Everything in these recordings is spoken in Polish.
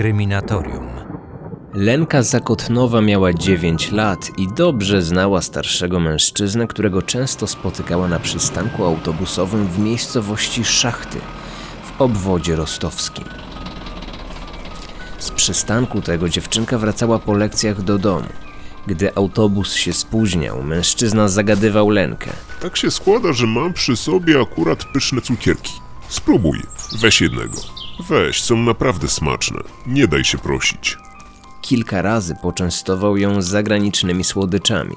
Kryminatorium. Lenka Zakotnowa miała 9 lat i dobrze znała starszego mężczyznę, którego często spotykała na przystanku autobusowym w miejscowości Szachty w obwodzie rostowskim. Z przystanku tego dziewczynka wracała po lekcjach do domu. Gdy autobus się spóźniał, mężczyzna zagadywał Lenkę. Tak się składa, że mam przy sobie akurat pyszne cukierki. Spróbuj, weź jednego. Weź, są naprawdę smaczne. Nie daj się prosić. Kilka razy poczęstował ją zagranicznymi słodyczami.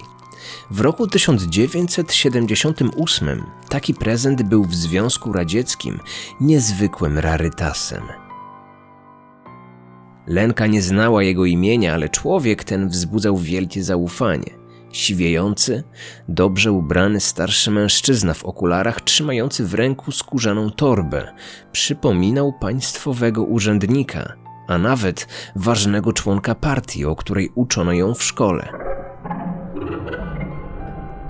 W roku 1978 taki prezent był w Związku Radzieckim niezwykłym rarytasem. Lenka nie znała jego imienia, ale człowiek ten wzbudzał wielkie zaufanie. Siwiejący, dobrze ubrany starszy mężczyzna w okularach, trzymający w ręku skórzaną torbę, przypominał państwowego urzędnika, a nawet ważnego członka partii, o której uczono ją w szkole.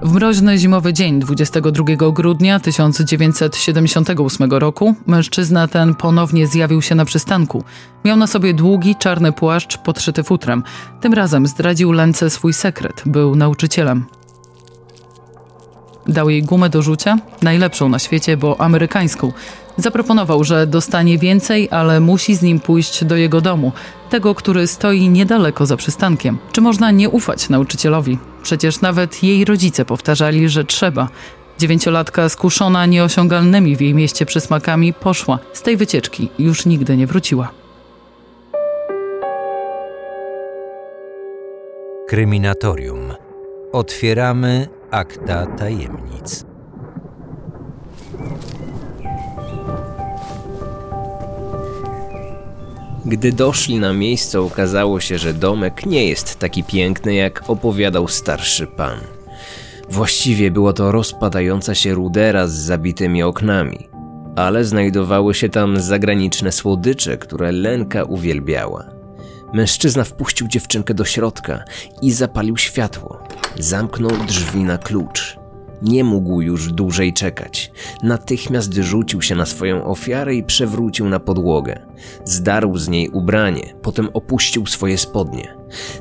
W mroźny zimowy dzień 22 grudnia 1978 roku mężczyzna ten ponownie zjawił się na przystanku. Miał na sobie długi, czarny płaszcz podszyty futrem. Tym razem zdradził Lence swój sekret. Był nauczycielem. Dał jej gumę do rzucia, najlepszą na świecie, bo amerykańską. Zaproponował, że dostanie więcej, ale musi z nim pójść do jego domu, tego, który stoi niedaleko za przystankiem. Czy można nie ufać nauczycielowi? Przecież nawet jej rodzice powtarzali, że trzeba. Dziewięciolatka skuszona nieosiągalnymi w jej mieście przysmakami poszła. Z tej wycieczki już nigdy nie wróciła. Kryminatorium. Otwieramy akta tajemnic. Gdy doszli na miejsce, okazało się, że domek nie jest taki piękny, jak opowiadał starszy pan. Właściwie była to rozpadająca się rudera z zabitymi oknami, ale znajdowały się tam zagraniczne słodycze, które Lenka uwielbiała. Mężczyzna wpuścił dziewczynkę do środka i zapalił światło. Zamknął drzwi na klucz. Nie mógł już dłużej czekać. Natychmiast rzucił się na swoją ofiarę i przewrócił na podłogę. Zdarł z niej ubranie, potem opuścił swoje spodnie.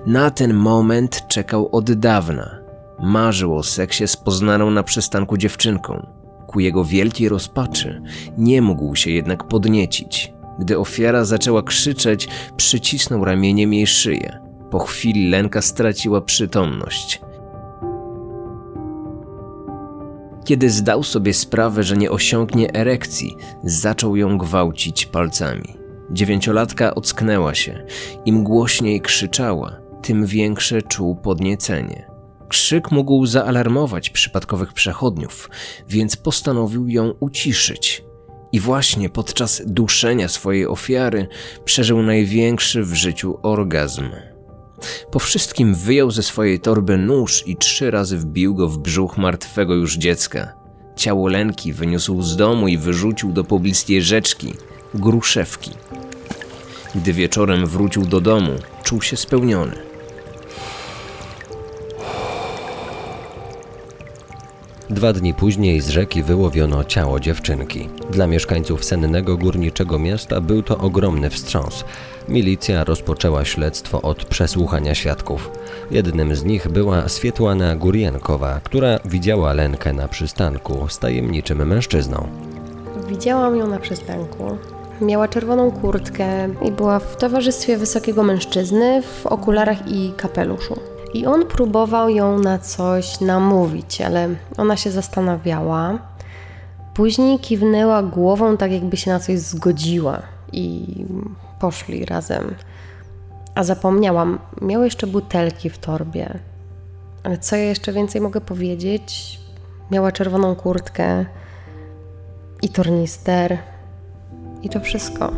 Na ten moment czekał od dawna. Marzył o seksie z poznaną na przystanku dziewczynką. Ku jego wielkiej rozpaczy nie mógł się jednak podniecić. Gdy ofiara zaczęła krzyczeć, przycisnął ramieniem jej szyję. Po chwili Lenka straciła przytomność. Kiedy zdał sobie sprawę, że nie osiągnie erekcji, zaczął ją gwałcić palcami. Dziewięciolatka ocknęła się. Im głośniej krzyczała, tym większe czuł podniecenie. Krzyk mógł zaalarmować przypadkowych przechodniów, więc postanowił ją uciszyć. I właśnie podczas duszenia swojej ofiary przeżył największy w życiu orgazm. Po wszystkim wyjął ze swojej torby nóż i trzy razy wbił go w brzuch martwego już dziecka. Ciało Lenki wyniósł z domu i wyrzucił do pobliskiej rzeczki, Gruszewki. Gdy wieczorem wrócił do domu, czuł się spełniony. Dwa dni później z rzeki wyłowiono ciało dziewczynki. Dla mieszkańców sennego górniczego miasta był to ogromny wstrząs. Milicja rozpoczęła śledztwo od przesłuchania świadków. Jednym z nich była Swietłana Gurienkowa, która widziała Lenkę na przystanku z tajemniczym mężczyzną. Widziałam ją na przystanku. Miała czerwoną kurtkę i była w towarzystwie wysokiego mężczyzny w okularach i kapeluszu. I on próbował ją na coś namówić, ale ona się zastanawiała. Później kiwnęła głową, tak jakby się na coś zgodziła i poszli razem. A zapomniałam, miał jeszcze butelki w torbie. Ale co ja jeszcze więcej mogę powiedzieć? Miała czerwoną kurtkę i tornister. I to wszystko.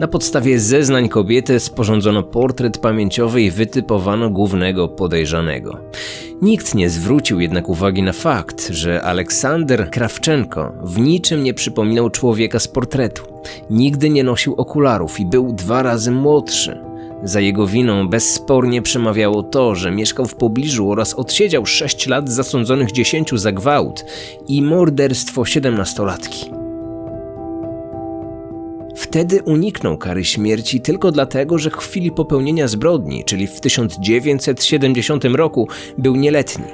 Na podstawie zeznań kobiety sporządzono portret pamięciowy i wytypowano głównego podejrzanego. Nikt nie zwrócił jednak uwagi na fakt, że Aleksander Krawczenko w niczym nie przypominał człowieka z portretu. Nigdy nie nosił okularów i był dwa razy młodszy. Za jego winą bezspornie przemawiało to, że mieszkał w pobliżu oraz odsiedział 6 lat zasądzonych 10 za gwałt i morderstwo 17-latki. Wtedy uniknął kary śmierci tylko dlatego, że w chwili popełnienia zbrodni, czyli w 1970 roku, był nieletni.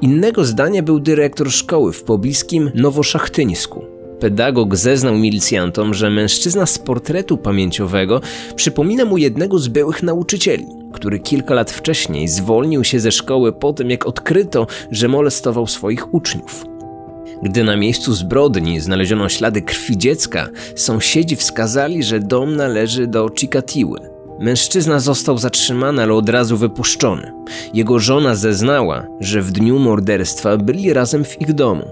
Innego zdania był dyrektor szkoły w pobliskim Nowoszachtyńsku. Pedagog zeznał milicjantom, że mężczyzna z portretu pamięciowego przypomina mu jednego z byłych nauczycieli, który kilka lat wcześniej zwolnił się ze szkoły po tym, jak odkryto, że molestował swoich uczniów. Gdy na miejscu zbrodni znaleziono ślady krwi dziecka, sąsiedzi wskazali, że dom należy do Chikatiły. Mężczyzna został zatrzymany, ale od razu wypuszczony. Jego żona zeznała, że w dniu morderstwa byli razem w ich domu.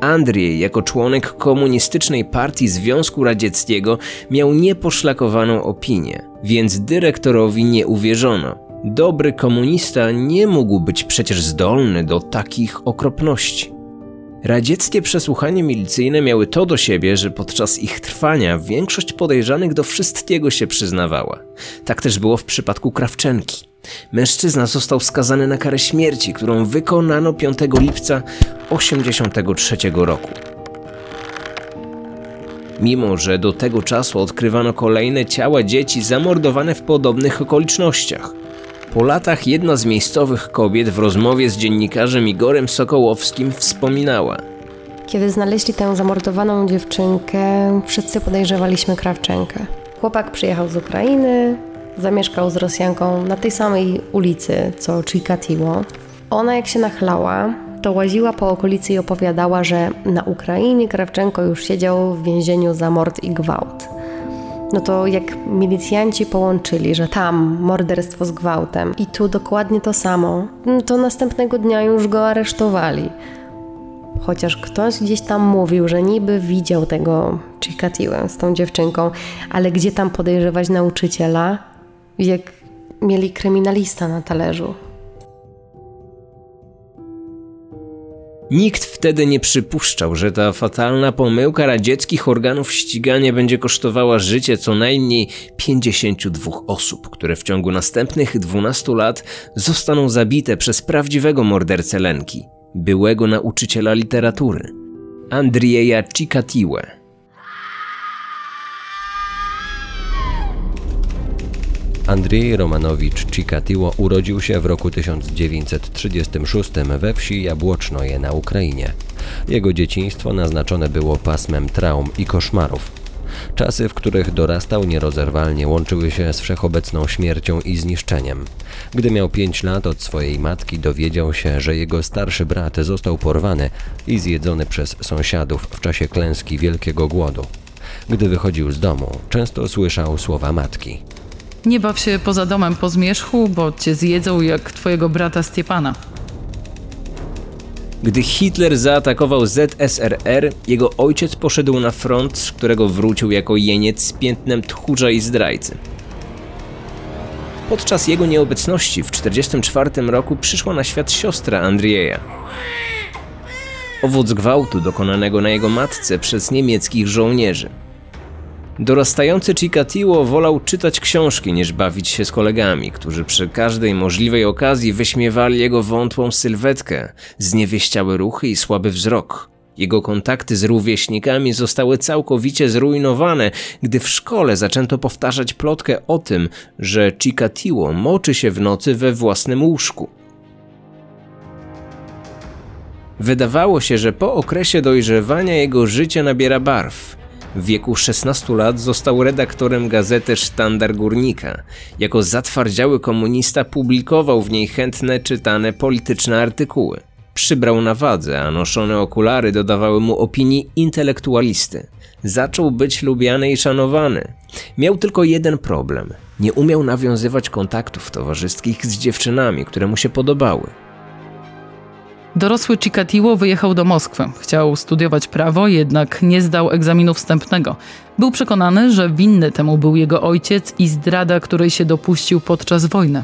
Andrzej, jako członek komunistycznej partii Związku Radzieckiego, miał nieposzlakowaną opinię, więc dyrektorowi nie uwierzono. Dobry komunista nie mógł być przecież zdolny do takich okropności. Radzieckie przesłuchania milicyjne miały to do siebie, że podczas ich trwania większość podejrzanych do wszystkiego się przyznawała. Tak też było w przypadku Krawczenki. Mężczyzna został skazany na karę śmierci, którą wykonano 5 lipca 1983 roku. Mimo, że do tego czasu odkrywano kolejne ciała dzieci zamordowane w podobnych okolicznościach. Po latach jedna z miejscowych kobiet w rozmowie z dziennikarzem Igorem Sokołowskim wspominała: Kiedy znaleźli tę zamordowaną dziewczynkę, wszyscy podejrzewaliśmy Krawczenkę. Chłopak przyjechał z Ukrainy, zamieszkał z Rosjanką na tej samej ulicy co Chikatiło. Ona jak się nachlała, to łaziła po okolicy i opowiadała, że na Ukrainie Krawczenko już siedział w więzieniu za mord i gwałt. No to jak milicjanci połączyli, że tam morderstwo z gwałtem i tu dokładnie to samo, no to następnego dnia już go aresztowali. Chociaż ktoś gdzieś tam mówił, że niby widział tego Chikatiłę z tą dziewczynką, ale gdzie tam podejrzewać nauczyciela, jak mieli kryminalista na talerzu. Nikt wtedy nie przypuszczał, że ta fatalna pomyłka radzieckich organów ścigania będzie kosztowała życie co najmniej 52 osób, które w ciągu następnych 12 lat zostaną zabite przez prawdziwego mordercę Lenki, byłego nauczyciela literatury, Andrieja Cikatiłę. Andrzej Romanowicz Cikatiło urodził się w roku 1936 we wsi Jabłocznoje na Ukrainie. Jego dzieciństwo naznaczone było pasmem traum i koszmarów. Czasy, w których dorastał nierozerwalnie łączyły się z wszechobecną śmiercią i zniszczeniem. Gdy miał pięć lat od swojej matki dowiedział się, że jego starszy brat został porwany i zjedzony przez sąsiadów w czasie klęski wielkiego głodu. Gdy wychodził z domu, często słyszał słowa matki. Nie baw się poza domem po zmierzchu, bo cię zjedzą jak twojego brata Stiepana. Gdy Hitler zaatakował ZSRR, jego ojciec poszedł na front, z którego wrócił jako jeniec z piętnem tchórza i zdrajcy. Podczas jego nieobecności w 1944 roku przyszła na świat siostra Andrieja. Owoc gwałtu dokonanego na jego matce przez niemieckich żołnierzy. Dorastający Chikatiło wolał czytać książki niż bawić się z kolegami, którzy przy każdej możliwej okazji wyśmiewali jego wątłą sylwetkę, zniewieściałe ruchy i słaby wzrok. Jego kontakty z rówieśnikami zostały całkowicie zrujnowane, gdy w szkole zaczęto powtarzać plotkę o tym, że Chikatiło moczy się w nocy we własnym łóżku. Wydawało się, że po okresie dojrzewania jego życie nabiera barw. W wieku 16 lat został redaktorem gazety Sztandar Górnika. Jako zatwardziały komunista publikował w niej chętne czytane polityczne artykuły. Przybrał na wadze, a noszone okulary dodawały mu opinii intelektualisty. Zaczął być lubiany i szanowany. Miał tylko jeden problem. Nie umiał nawiązywać kontaktów towarzyskich z dziewczynami, które mu się podobały. Dorosły Chikatiło wyjechał do Moskwy. Chciał studiować prawo, jednak nie zdał egzaminu wstępnego. Był przekonany, że winny temu był jego ojciec i zdrada, której się dopuścił podczas wojny.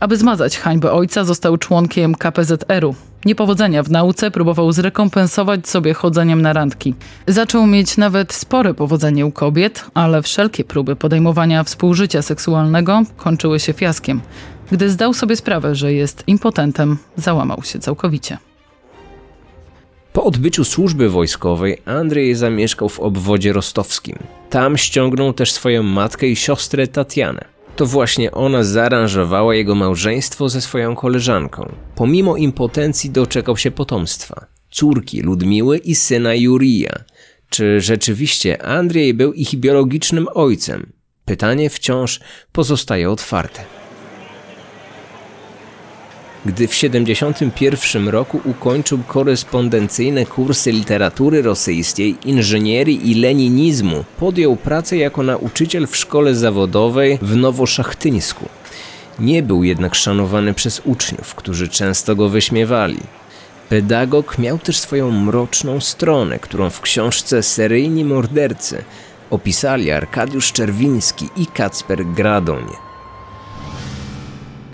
Aby zmazać hańbę ojca, został członkiem KPZR-u. Niepowodzenia w nauce próbował zrekompensować sobie chodzeniem na randki. Zaczął mieć nawet spore powodzenie u kobiet, ale wszelkie próby podejmowania współżycia seksualnego kończyły się fiaskiem. Gdy zdał sobie sprawę, że jest impotentem, załamał się całkowicie. Po odbyciu służby wojskowej Andrzej zamieszkał w obwodzie rostowskim. Tam ściągnął też swoją matkę i siostrę Tatianę. To właśnie ona zaaranżowała jego małżeństwo ze swoją koleżanką. Pomimo impotencji doczekał się potomstwa. Córki Ludmiły i syna Jurija. Czy rzeczywiście Andrzej był ich biologicznym ojcem? Pytanie wciąż pozostaje otwarte. Gdy w 71 roku ukończył korespondencyjne kursy literatury rosyjskiej, inżynierii i leninizmu, podjął pracę jako nauczyciel w szkole zawodowej w Nowoszachyńsku. Nie był jednak szanowany przez uczniów, którzy często go wyśmiewali. Pedagog miał też swoją mroczną stronę, którą w książce Seryjni mordercy opisali Arkadiusz Czerwiński i Kacper Gradoń.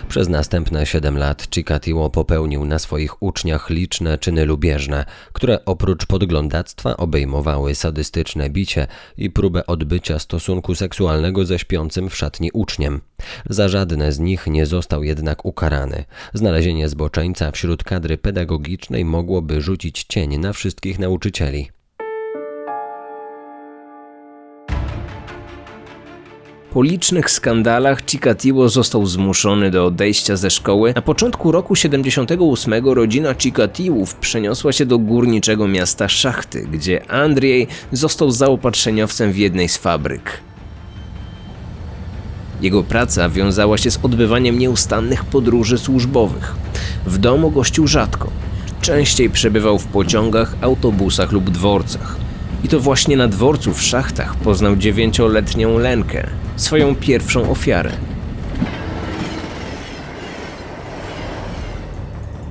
Przez następne siedem lat Chikatilo popełnił na swoich uczniach liczne czyny lubieżne, które oprócz podglądactwa obejmowały sadystyczne bicie i próbę odbycia stosunku seksualnego ze śpiącym w szatni uczniem. Za żadne z nich nie został jednak ukarany. Znalezienie zboczeńca wśród kadry pedagogicznej mogłoby rzucić cień na wszystkich nauczycieli. Po licznych skandalach Chikatilo został zmuszony do odejścia ze szkoły. Na początku roku 78 rodzina Chikatilów przeniosła się do górniczego miasta Szachty, gdzie Andrzej został zaopatrzeniowcem w jednej z fabryk. Jego praca wiązała się z odbywaniem nieustannych podróży służbowych. W domu gościł rzadko. Częściej przebywał w pociągach, autobusach lub dworcach. I to właśnie na dworcu w szachtach poznał dziewięcioletnią Lenkę, swoją pierwszą ofiarę.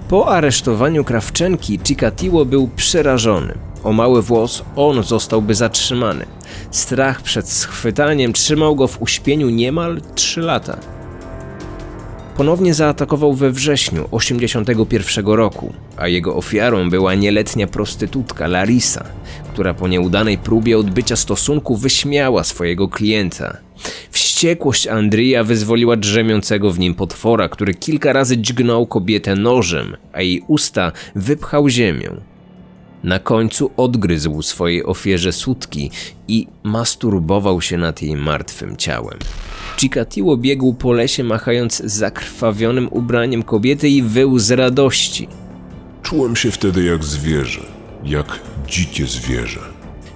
Po aresztowaniu Krawczenki Chikatilo był przerażony. O mały włos on zostałby zatrzymany. Strach przed schwytaniem trzymał go w uśpieniu niemal trzy lata. Ponownie zaatakował we wrześniu 81 roku, a jego ofiarą była nieletnia prostytutka Larisa, która po nieudanej próbie odbycia stosunku wyśmiała swojego klienta. Wściekłość Andrija wyzwoliła drzemiącego w nim potwora, który kilka razy dźgnął kobietę nożem, a jej usta wypchał ziemią. Na końcu odgryzł swojej ofierze sutki i masturbował się nad jej martwym ciałem. Chikatilo biegł po lesie machając zakrwawionym ubraniem kobiety i wył z radości. Czułem się wtedy jak zwierzę, jak dzikie zwierzę.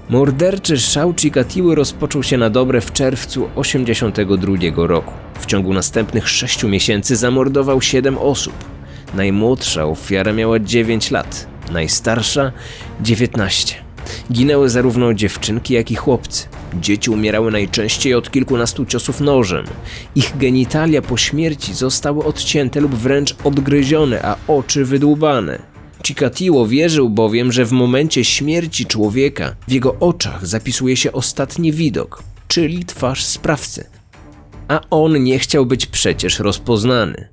Morderczy szał Chikatiły rozpoczął się na dobre w czerwcu 82 roku. W ciągu następnych sześciu miesięcy zamordował siedem osób. Najmłodsza ofiara miała 9 lat, najstarsza 19. Ginęły zarówno dziewczynki, jak i chłopcy. Dzieci umierały najczęściej od kilkunastu ciosów nożem. Ich genitalia po śmierci zostały odcięte lub wręcz odgryzione, a oczy wydłubane. Chikatilo wierzył bowiem, że w momencie śmierci człowieka w jego oczach zapisuje się ostatni widok, czyli twarz sprawcy. A on nie chciał być przecież rozpoznany.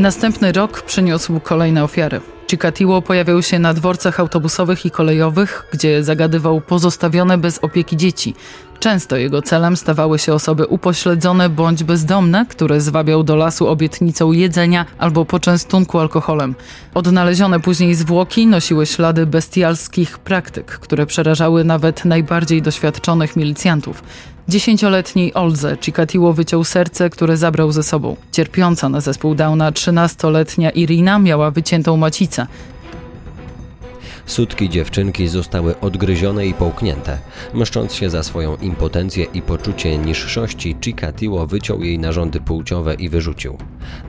Następny rok przyniósł kolejne ofiary. Chikatilo pojawiał się na dworcach autobusowych i kolejowych, gdzie zagadywał pozostawione bez opieki dzieci. Często jego celem stawały się osoby upośledzone bądź bezdomne, które zwabiał do lasu obietnicą jedzenia albo poczęstunku alkoholem. Odnalezione później zwłoki nosiły ślady bestialskich praktyk, które przerażały nawet najbardziej doświadczonych milicjantów. Dziesięcioletniej Oldze Chikatilo wyciął serce, które zabrał ze sobą. Cierpiąca na zespół Downa trzynastoletnia Irina miała wyciętą macicę. Sutki dziewczynki zostały odgryzione i połknięte. Mszcząc się za swoją impotencję i poczucie niższości, Chikatilo wyciął jej narządy płciowe i wyrzucił.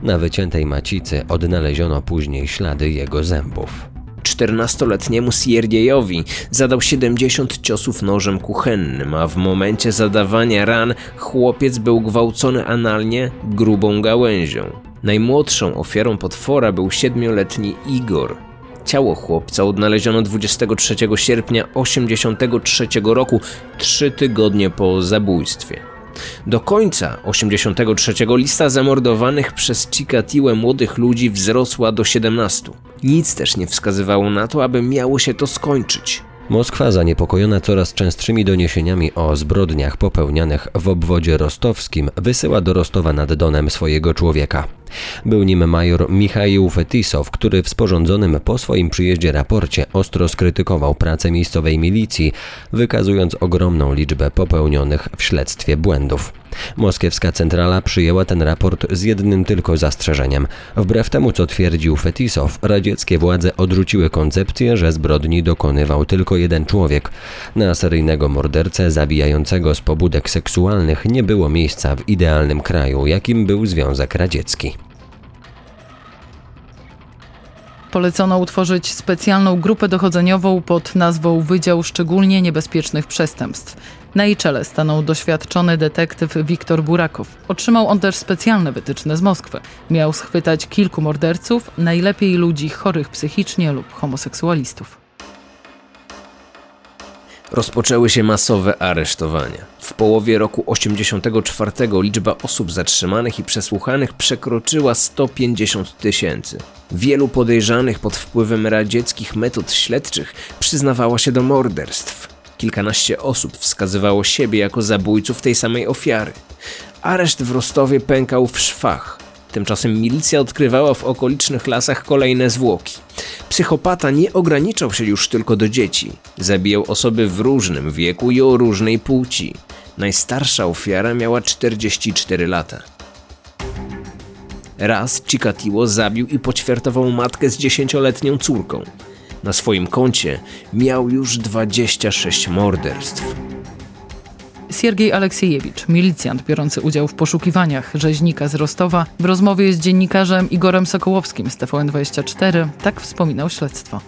Na wyciętej macicy odnaleziono później ślady jego zębów. 14-letniemu Sierdziejowi zadał 70 ciosów nożem kuchennym, a w momencie zadawania ran chłopiec był gwałcony analnie grubą gałęzią. Najmłodszą ofiarą potwora był siedmioletni Igor. Ciało chłopca odnaleziono 23 sierpnia 1983 roku, trzy tygodnie po zabójstwie. Do końca 83 lista zamordowanych przez Chikatiłę młodych ludzi wzrosła do 17. Nic też nie wskazywało na to, aby miało się to skończyć. Moskwa, zaniepokojona coraz częstszymi doniesieniami o zbrodniach popełnianych w obwodzie rostowskim, wysyła do Rostowa nad Donem swojego człowieka. Był nim major Michał Fetisow, który w sporządzonym po swoim przyjeździe raporcie ostro skrytykował pracę miejscowej milicji, wykazując ogromną liczbę popełnionych w śledztwie błędów. Moskiewska centrala przyjęła ten raport z jednym tylko zastrzeżeniem. Wbrew temu, co twierdził Fetisow, radzieckie władze odrzuciły koncepcję, że zbrodni dokonywał tylko jeden człowiek. Na seryjnego mordercę zabijającego z pobudek seksualnych nie było miejsca w idealnym kraju, jakim był Związek Radziecki. Polecono utworzyć specjalną grupę dochodzeniową pod nazwą Wydział Szczególnie Niebezpiecznych Przestępstw. Na jej czele stanął doświadczony detektyw Wiktor Burakow. Otrzymał on też specjalne wytyczne z Moskwy. Miał schwytać kilku morderców, najlepiej ludzi chorych psychicznie lub homoseksualistów. Rozpoczęły się masowe aresztowania. W połowie roku 84 liczba osób zatrzymanych i przesłuchanych przekroczyła 150 tysięcy. Wielu podejrzanych pod wpływem radzieckich metod śledczych przyznawało się do morderstw. Kilkanaście osób wskazywało siebie jako zabójców tej samej ofiary. Areszt w Rostowie pękał w szwach. Tymczasem milicja odkrywała w okolicznych lasach kolejne zwłoki. Psychopata nie ograniczał się już tylko do dzieci. Zabijał osoby w różnym wieku i o różnej płci. Najstarsza ofiara miała 44 lata. Raz Chikatilo zabił i poćwiartował matkę z dziesięcioletnią córką. Na swoim koncie miał już 26 morderstw. Siergiej Aleksiejewicz, milicjant biorący udział w poszukiwaniach rzeźnika z Rostowa, w rozmowie z dziennikarzem Igorem Sokołowskim z TVN24 tak wspominał śledztwo.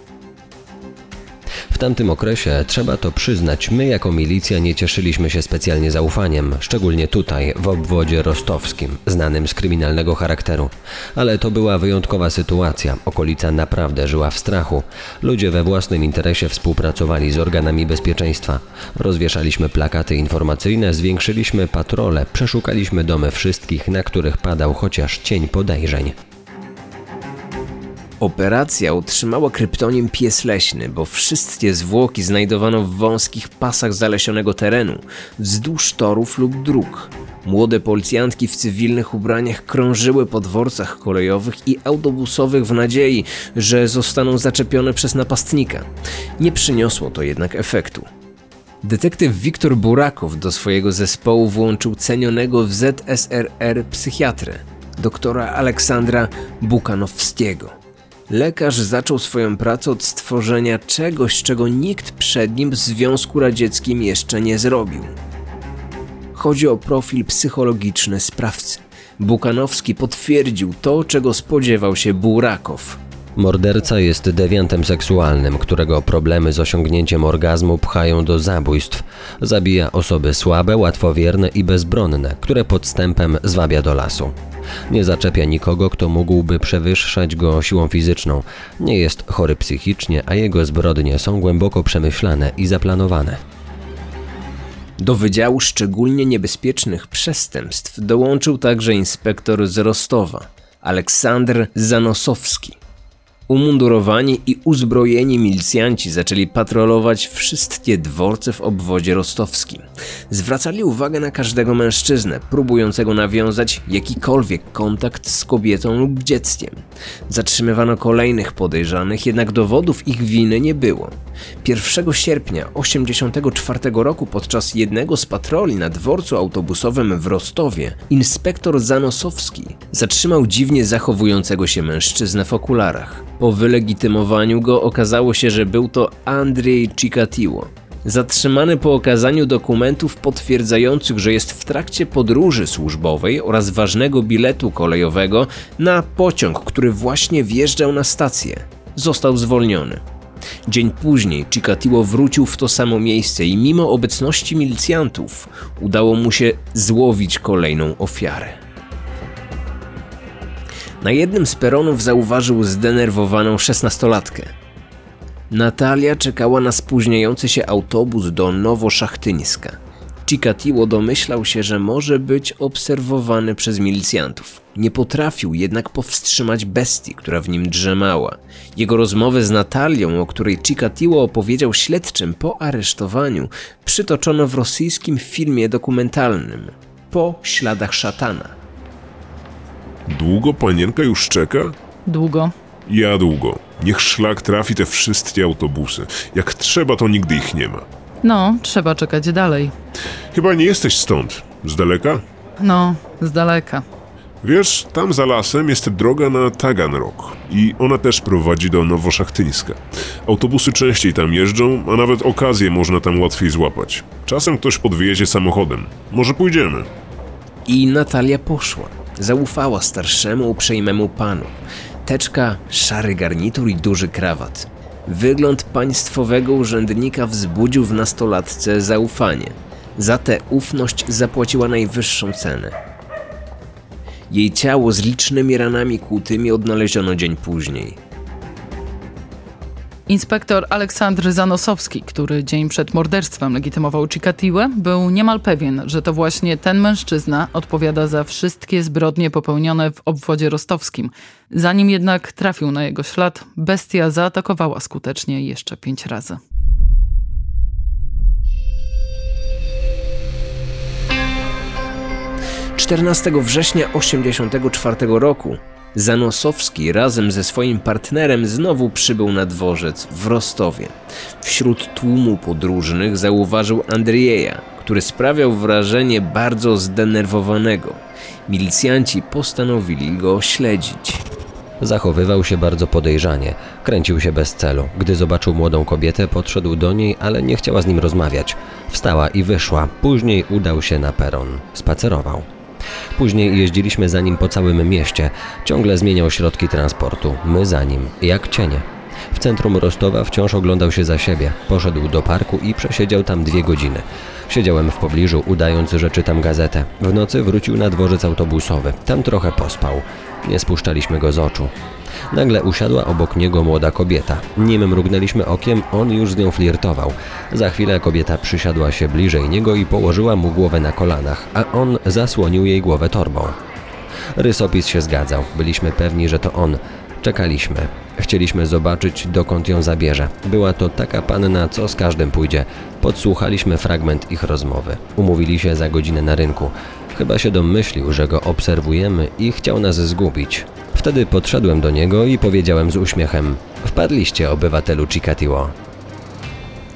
W tamtym okresie, trzeba to przyznać, my jako milicja nie cieszyliśmy się specjalnie zaufaniem, szczególnie tutaj, w obwodzie rostowskim, znanym z kryminalnego charakteru. Ale to była wyjątkowa sytuacja, okolica naprawdę żyła w strachu. Ludzie we własnym interesie współpracowali z organami bezpieczeństwa. Rozwieszaliśmy plakaty informacyjne, zwiększyliśmy patrole, przeszukaliśmy domy wszystkich, na których padał chociaż cień podejrzeń. Operacja otrzymała kryptonim pies leśny, bo wszystkie zwłoki znajdowano w wąskich pasach zalesionego terenu, wzdłuż torów lub dróg. Młode policjantki w cywilnych ubraniach krążyły po dworcach kolejowych i autobusowych w nadziei, że zostaną zaczepione przez napastnika. Nie przyniosło to jednak efektu. Detektyw Wiktor Burakow do swojego zespołu włączył cenionego w ZSRR psychiatrę, doktora Aleksandra Bukanowskiego. Lekarz zaczął swoją pracę od stworzenia czegoś, czego nikt przed nim w Związku Radzieckim jeszcze nie zrobił. Chodzi o profil psychologiczny sprawcy. Bukanowski potwierdził to, czego spodziewał się Burakow. Morderca jest dewiantem seksualnym, którego problemy z osiągnięciem orgazmu pchają do zabójstw. Zabija osoby słabe, łatwowierne i bezbronne, które podstępem zwabia do lasu. Nie zaczepia nikogo, kto mógłby przewyższać go siłą fizyczną. Nie jest chory psychicznie, a jego zbrodnie są głęboko przemyślane i zaplanowane. Do Wydziału Szczególnie Niebezpiecznych Przestępstw dołączył także inspektor z Rostowa, Aleksandr Zanosowski. Umundurowani i uzbrojeni milicjanci zaczęli patrolować wszystkie dworce w obwodzie rostowskim. Zwracali uwagę na każdego mężczyznę, próbującego nawiązać jakikolwiek kontakt z kobietą lub dzieckiem. Zatrzymywano kolejnych podejrzanych, jednak dowodów ich winy nie było. 1 sierpnia 1984 roku podczas jednego z patroli na dworcu autobusowym w Rostowie inspektor Zanosowski zatrzymał dziwnie zachowującego się mężczyznę w okularach. Po wylegitymowaniu go okazało się, że był to Andrzej Chikatilo. Zatrzymany po okazaniu dokumentów potwierdzających, że jest w trakcie podróży służbowej oraz ważnego biletu kolejowego na pociąg, który właśnie wjeżdżał na stację. Został zwolniony. Dzień później Chikatilo wrócił w to samo miejsce i mimo obecności milicjantów udało mu się złowić kolejną ofiarę. Na jednym z peronów zauważył zdenerwowaną szesnastolatkę. Natalia czekała na spóźniający się autobus do Nowoszachytyńska. Chikatilo domyślał się, że może obserwowany obserwowany przez milicjantów. Nie potrafił jednak powstrzymać bestii, która w nim drzemała. Jego rozmowę z Natalią, o której Chikatilo opowiedział śledczym po aresztowaniu, przytoczono w rosyjskim filmie dokumentalnym Po śladach szatana. Długo panienka już czeka? Długo. Ja długo. Niech szlak trafi te wszystkie autobusy. Jak trzeba, to nigdy ich nie ma. No, trzeba czekać dalej. Chyba nie jesteś stąd. Z daleka? No, z daleka. Wiesz, tam za lasem jest droga na Taganrog i ona też prowadzi do Nowoszachtyńska. Autobusy częściej tam jeżdżą, a nawet okazję można tam łatwiej złapać. Czasem ktoś podwiezie samochodem. Może pójdziemy. I Natalia poszła. Zaufała starszemu, uprzejmemu panu. Teczka, szary garnitur i duży krawat. Wygląd państwowego urzędnika wzbudził w nastolatce zaufanie. Za tę ufność zapłaciła najwyższą cenę. Jej ciało z licznymi ranami kłutymi odnaleziono dzień później. Inspektor Aleksandr Zanosowski, który dzień przed morderstwem legitymował Chikatiłę, był niemal pewien, że to właśnie ten mężczyzna odpowiada za wszystkie zbrodnie popełnione w obwodzie rostowskim. Zanim jednak trafił na jego ślad, bestia zaatakowała skutecznie jeszcze pięć razy. 14 września 1984 roku Zanosowski razem ze swoim partnerem znowu przybył na dworzec w Rostowie. Wśród tłumu podróżnych zauważył Andrieja, który sprawiał wrażenie bardzo zdenerwowanego. Milicjanci postanowili go śledzić. Zachowywał się bardzo podejrzanie, kręcił się bez celu. Gdy zobaczył młodą kobietę, podszedł do niej, ale nie chciała z nim rozmawiać. Wstała i wyszła. Później udał się na peron. Spacerował. Później jeździliśmy za nim po całym mieście. Ciągle zmieniał środki transportu. My za nim, jak cienie. W centrum Rostowa wciąż oglądał się za siebie. Poszedł do parku i przesiedział tam dwie godziny. Siedziałem w pobliżu, udając, że czytam gazetę. W nocy wrócił na dworzec autobusowy. Tam trochę pospał. Nie spuszczaliśmy go z oczu. Nagle usiadła obok niego młoda kobieta. Nim mrugnęliśmy okiem, on już z nią flirtował. Za chwilę kobieta przysiadła się bliżej niego i położyła mu głowę na kolanach, a on zasłonił jej głowę torbą. Rysopis się zgadzał. Byliśmy pewni, że to on. Czekaliśmy. Chcieliśmy zobaczyć, dokąd ją zabierze. Była to taka panna, co z każdym pójdzie. Podsłuchaliśmy fragment ich rozmowy. Umówili się za godzinę na rynku. Chyba się domyślił, że go obserwujemy i chciał nas zgubić. Wtedy podszedłem do niego i powiedziałem z uśmiechem: Wpadliście, obywatelu Chikatiło.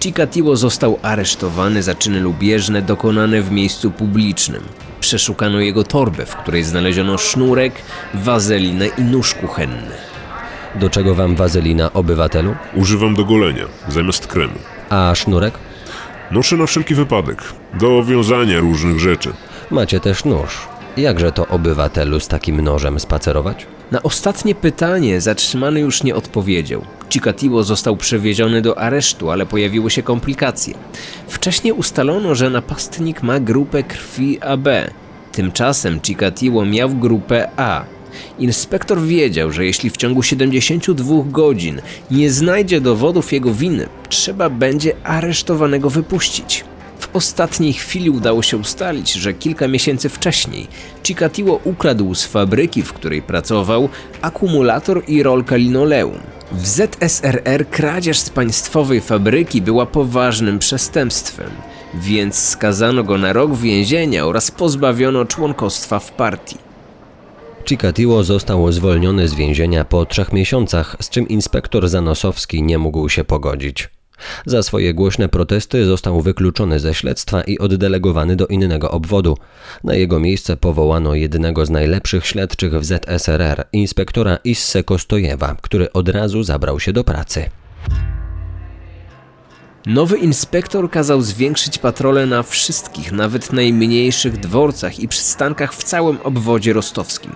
Chikatiło został aresztowany za czyny lubieżne dokonane w miejscu publicznym. Przeszukano jego torbę, w której znaleziono sznurek, wazelinę i nóż kuchenny. Do czego wam wazelina, obywatelu? Używam do golenia, zamiast kremu. A sznurek? Noszę na wszelki wypadek, do wiązania różnych rzeczy. Macie też nóż. Jakże to obywatelu z takim nożem spacerować? Na ostatnie pytanie zatrzymany już nie odpowiedział. Chikatiło został przewieziony do aresztu, ale pojawiły się komplikacje. Wcześniej ustalono, że napastnik ma grupę krwi AB. Tymczasem Chikatiło miał grupę A. Inspektor wiedział, że jeśli w ciągu 72 godzin nie znajdzie dowodów jego winy, trzeba będzie aresztowanego wypuścić. W ostatniej chwili udało się ustalić, że kilka miesięcy wcześniej Chikatiło ukradł z fabryki, w której pracował, akumulator i rolkę linoleum. W ZSRR kradzież z państwowej fabryki była poważnym przestępstwem, więc skazano go na rok więzienia oraz pozbawiono członkostwa w partii. Chikatiło został zwolniony z więzienia po trzech miesiącach, z czym inspektor Zanosowski nie mógł się pogodzić. Za swoje głośne protesty został wykluczony ze śledztwa i oddelegowany do innego obwodu. Na jego miejsce powołano jednego z najlepszych śledczych w ZSRR, inspektora Isse Kostojewa, który od razu zabrał się do pracy. Nowy inspektor kazał zwiększyć patrole na wszystkich, nawet najmniejszych dworcach i przystankach w całym obwodzie rostowskim.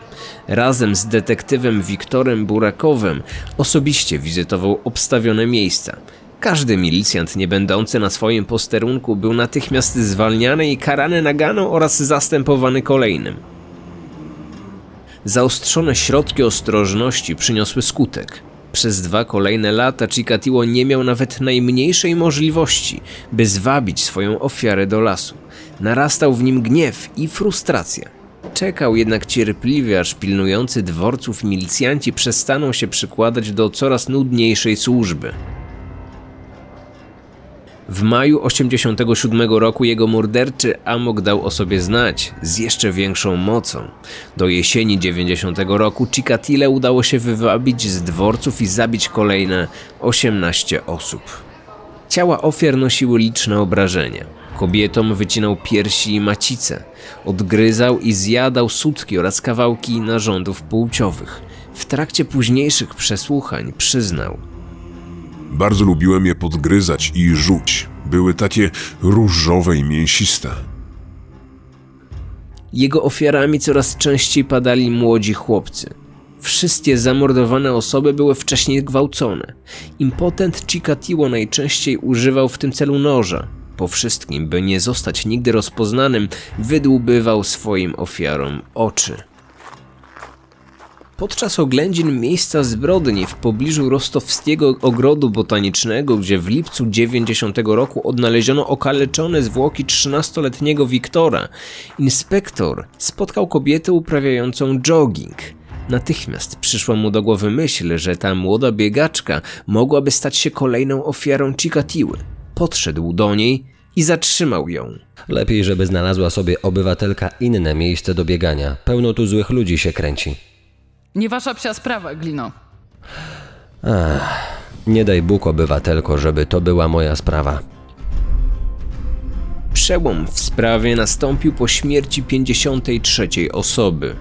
Razem z detektywem Wiktorem Burakowem osobiście wizytował obstawione miejsca. Każdy milicjant nie będący na swoim posterunku był natychmiast zwalniany i karany naganą oraz zastępowany kolejnym. Zaostrzone środki ostrożności przyniosły skutek. Przez dwa kolejne lata Chikatiło nie miał nawet najmniejszej możliwości, by zwabić swoją ofiarę do lasu. Narastał w nim gniew i frustracja. Czekał jednak cierpliwie, aż pilnujący dworców milicjanci przestaną się przykładać do coraz nudniejszej służby. W maju 87 roku jego morderczy amok dał o sobie znać z jeszcze większą mocą. Do jesieni 90 roku Chikatile udało się wywabić z dworców i zabić kolejne 18 osób. Ciała ofiar nosiły liczne obrażenia. Kobietom wycinał piersi i macice, odgryzał i zjadał sutki oraz kawałki narządów płciowych. W trakcie późniejszych przesłuchań przyznał – bardzo lubiłem je podgryzać i rzuć. Były takie różowe i mięsiste. Jego ofiarami coraz częściej padali młodzi chłopcy. Wszystkie zamordowane osoby były wcześniej gwałcone. Impotent Chikatiło najczęściej używał w tym celu noża. Po wszystkim, by nie zostać nigdy rozpoznanym, wydłubywał swoim ofiarom oczy. Podczas oględzin miejsca zbrodni w pobliżu rostowskiego ogrodu botanicznego, gdzie w lipcu 90 roku odnaleziono okaleczone zwłoki 13-letniego Wiktora, inspektor spotkał kobietę uprawiającą jogging. Natychmiast przyszła mu do głowy myśl, że ta młoda biegaczka mogłaby stać się kolejną ofiarą Chikatiły. Podszedł do niej i zatrzymał ją. Lepiej, żeby znalazła sobie obywatelka inne miejsce do biegania. Pełno tu złych ludzi się kręci. Nie wasza psia sprawa, Glino. Ach, nie daj Bóg, obywatelko, żeby to była moja sprawa. Przełom w sprawie nastąpił po śmierci 53 osoby.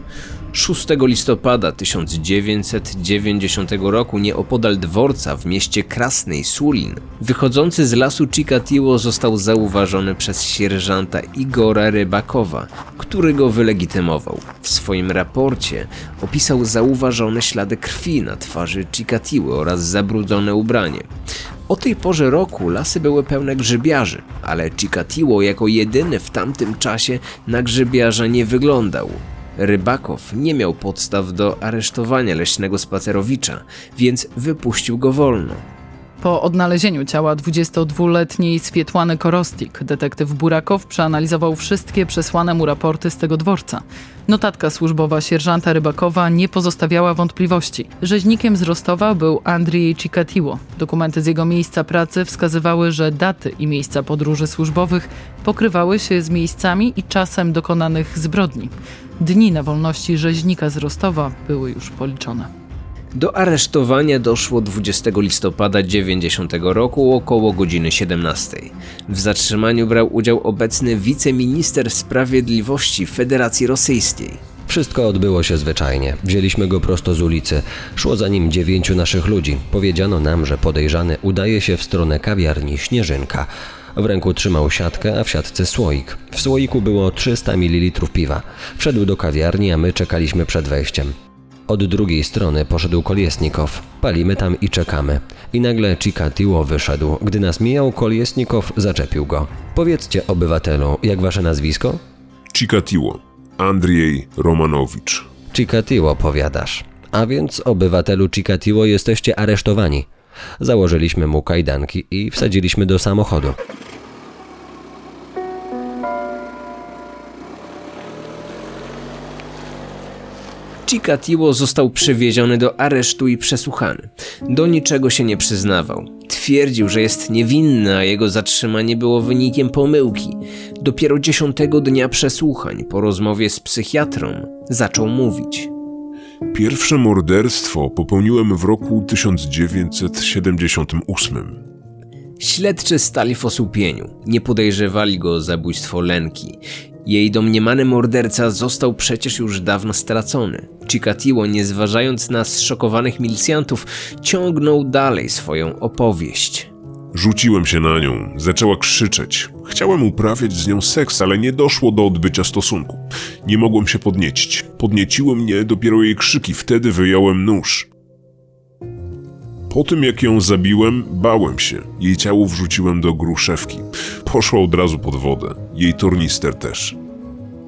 6 listopada 1990 roku nieopodal dworca w mieście Krasnej Sulin, wychodzący z lasu Chikatiło został zauważony przez sierżanta Igora Rybakowa, który go wylegitymował. W swoim raporcie opisał zauważone ślady krwi na twarzy Chikatiły oraz zabrudzone ubranie. O tej porze roku lasy były pełne grzybiarzy, ale Chikatiło jako jedyny w tamtym czasie na grzybiarza nie wyglądał. Rybakow nie miał podstaw do aresztowania leśnego spacerowicza, więc wypuścił go wolno. Po odnalezieniu ciała 22-letniej Swietłany Korostik, detektyw Burakow przeanalizował wszystkie przesłane mu raporty z tego dworca. Notatka służbowa sierżanta Rybakowa nie pozostawiała wątpliwości. Rzeźnikiem z Rostowa był Andrzej Cikatiło. Dokumenty z jego miejsca pracy wskazywały, że daty i miejsca podróży służbowych pokrywały się z miejscami i czasem dokonanych zbrodni. Dni na wolności rzeźnika z Rostowa były już policzone. Do aresztowania doszło 20 listopada 90 roku około godziny 17. W zatrzymaniu brał udział obecny wiceminister sprawiedliwości Federacji Rosyjskiej. Wszystko odbyło się zwyczajnie. Wzięliśmy go prosto z ulicy. Szło za nim dziewięciu naszych ludzi. Powiedziano nam, że podejrzany udaje się w stronę kawiarni Śnieżynka. W ręku trzymał siatkę, a w siatce słoik. W słoiku było 300 ml piwa. Wszedł do kawiarni, a my czekaliśmy przed wejściem. Od drugiej strony poszedł Koliesnikow. Palimy tam i czekamy. I nagle Chikatiło wyszedł. Gdy nas mijał, Koliesnikow zaczepił go. Powiedzcie, obywatelu, jak wasze nazwisko? Chikatiło. Andrzej Romanowicz. Chikatiło, powiadasz. A więc, obywatelu Chikatiło, jesteście aresztowani. Założyliśmy mu kajdanki i wsadziliśmy do samochodu. Chikatiło został przewieziony do aresztu i przesłuchany. Do niczego się nie przyznawał. Twierdził, że jest niewinny, a jego zatrzymanie było wynikiem pomyłki. Dopiero dziesiątego dnia przesłuchań, po rozmowie z psychiatrą, zaczął mówić. Pierwsze morderstwo popełniłem w roku 1978. Śledczy stali w osłupieniu. Nie podejrzewali go o zabójstwo Lenki. Jej domniemany morderca został przecież już dawno stracony. Chikatiło, nie zważając na zszokowanych milicjantów, ciągnął dalej swoją opowieść. Rzuciłem się na nią, zaczęła krzyczeć. Chciałem uprawiać z nią seks, ale nie doszło do odbycia stosunku. Nie mogłem się podniecić. Podnieciły mnie dopiero jej krzyki, wtedy wyjąłem nóż. Po tym jak ją zabiłem, bałem się. Jej ciało wrzuciłem do gruszewki. Poszła od razu pod wodę. Jej tornister też.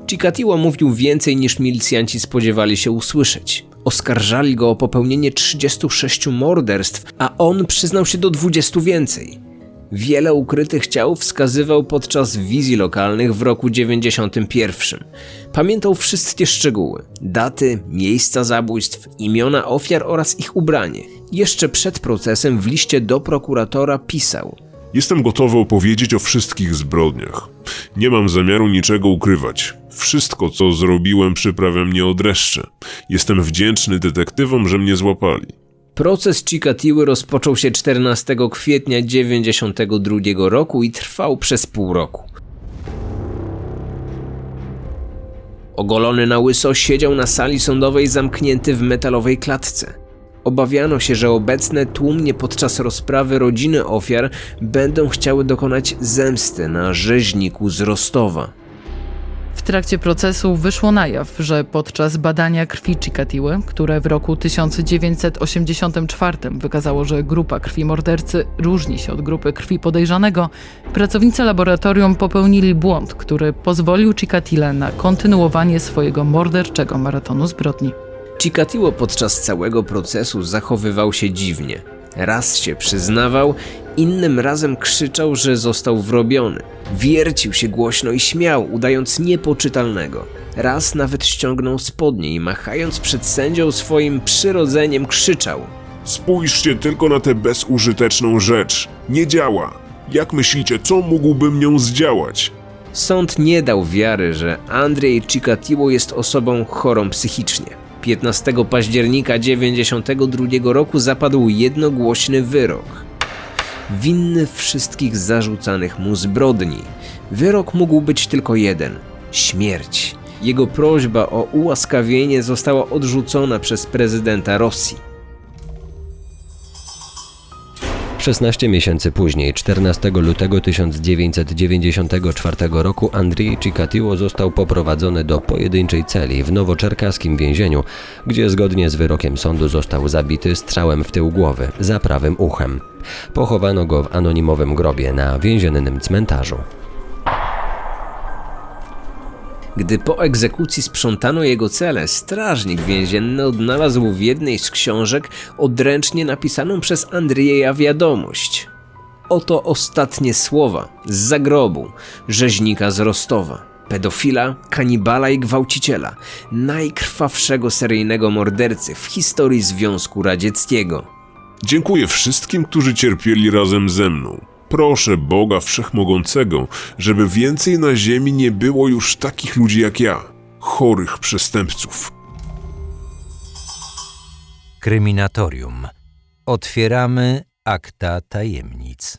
Chikatiło mówił więcej niż milicjanci spodziewali się usłyszeć. Oskarżali go o popełnienie 36 morderstw, a on przyznał się do 20 więcej. Wiele ukrytych ciał wskazywał podczas wizji lokalnych w roku 91. Pamiętał wszystkie szczegóły: daty, miejsca zabójstw, imiona ofiar oraz ich ubranie. Jeszcze przed procesem w liście do prokuratora pisał: Jestem gotowy opowiedzieć o wszystkich zbrodniach. Nie mam zamiaru niczego ukrywać. Wszystko, co zrobiłem, przyprawia mnie o dreszcze. Jestem wdzięczny detektywom, że mnie złapali. Proces Chikatiły rozpoczął się 14 kwietnia 1992 roku i trwał przez pół roku. Ogolony na łyso siedział na sali sądowej zamknięty w metalowej klatce. Obawiano się, że obecne tłumnie podczas rozprawy rodziny ofiar będą chciały dokonać zemsty na rzeźniku z Rostowa. W trakcie procesu wyszło na jaw, że podczas badania krwi Chikatiły, które w roku 1984 wykazało, że grupa krwi mordercy różni się od grupy krwi podejrzanego, pracownicy laboratorium popełnili błąd, który pozwolił Chikatile na kontynuowanie swojego morderczego maratonu zbrodni. Chikatilo podczas całego procesu zachowywał się dziwnie. Raz się przyznawał, innym razem krzyczał, że został wrobiony. Wiercił się głośno i śmiał, udając niepoczytalnego. Raz nawet ściągnął spodnie i machając przed sędzią swoim przyrodzeniem krzyczał. Spójrzcie tylko na tę bezużyteczną rzecz. Nie działa. Jak myślicie, co mógłbym nią zdziałać? Sąd nie dał wiary, że Andrzej Chikatilo jest osobą chorą psychicznie. 15 października 1992 roku zapadł jednogłośny wyrok. Winny wszystkich zarzucanych mu zbrodni. Wyrok mógł być tylko jeden śmierć. Jego prośba o ułaskawienie została odrzucona przez prezydenta Rosji. 16 miesięcy później, 14 lutego 1994 roku, Andrzej Chikatilo został poprowadzony do pojedynczej celi w nowoczerkaskim więzieniu, gdzie zgodnie z wyrokiem sądu został zabity strzałem w tył głowy za prawym uchem. Pochowano go w anonimowym grobie na więziennym cmentarzu. Gdy po egzekucji sprzątano jego celę, strażnik więzienny odnalazł w jednej z książek odręcznie napisaną przez Andrzeja wiadomość. Oto ostatnie słowa z zagrobu rzeźnika z Rostowa. Pedofila, kanibala i gwałciciela, najkrwawszego seryjnego mordercy w historii Związku Radzieckiego. Dziękuję wszystkim, którzy cierpieli razem ze mną. Proszę Boga Wszechmogącego, żeby więcej na ziemi nie było już takich ludzi jak ja, chorych przestępców. Kryminatorium. Otwieramy akta tajemnic.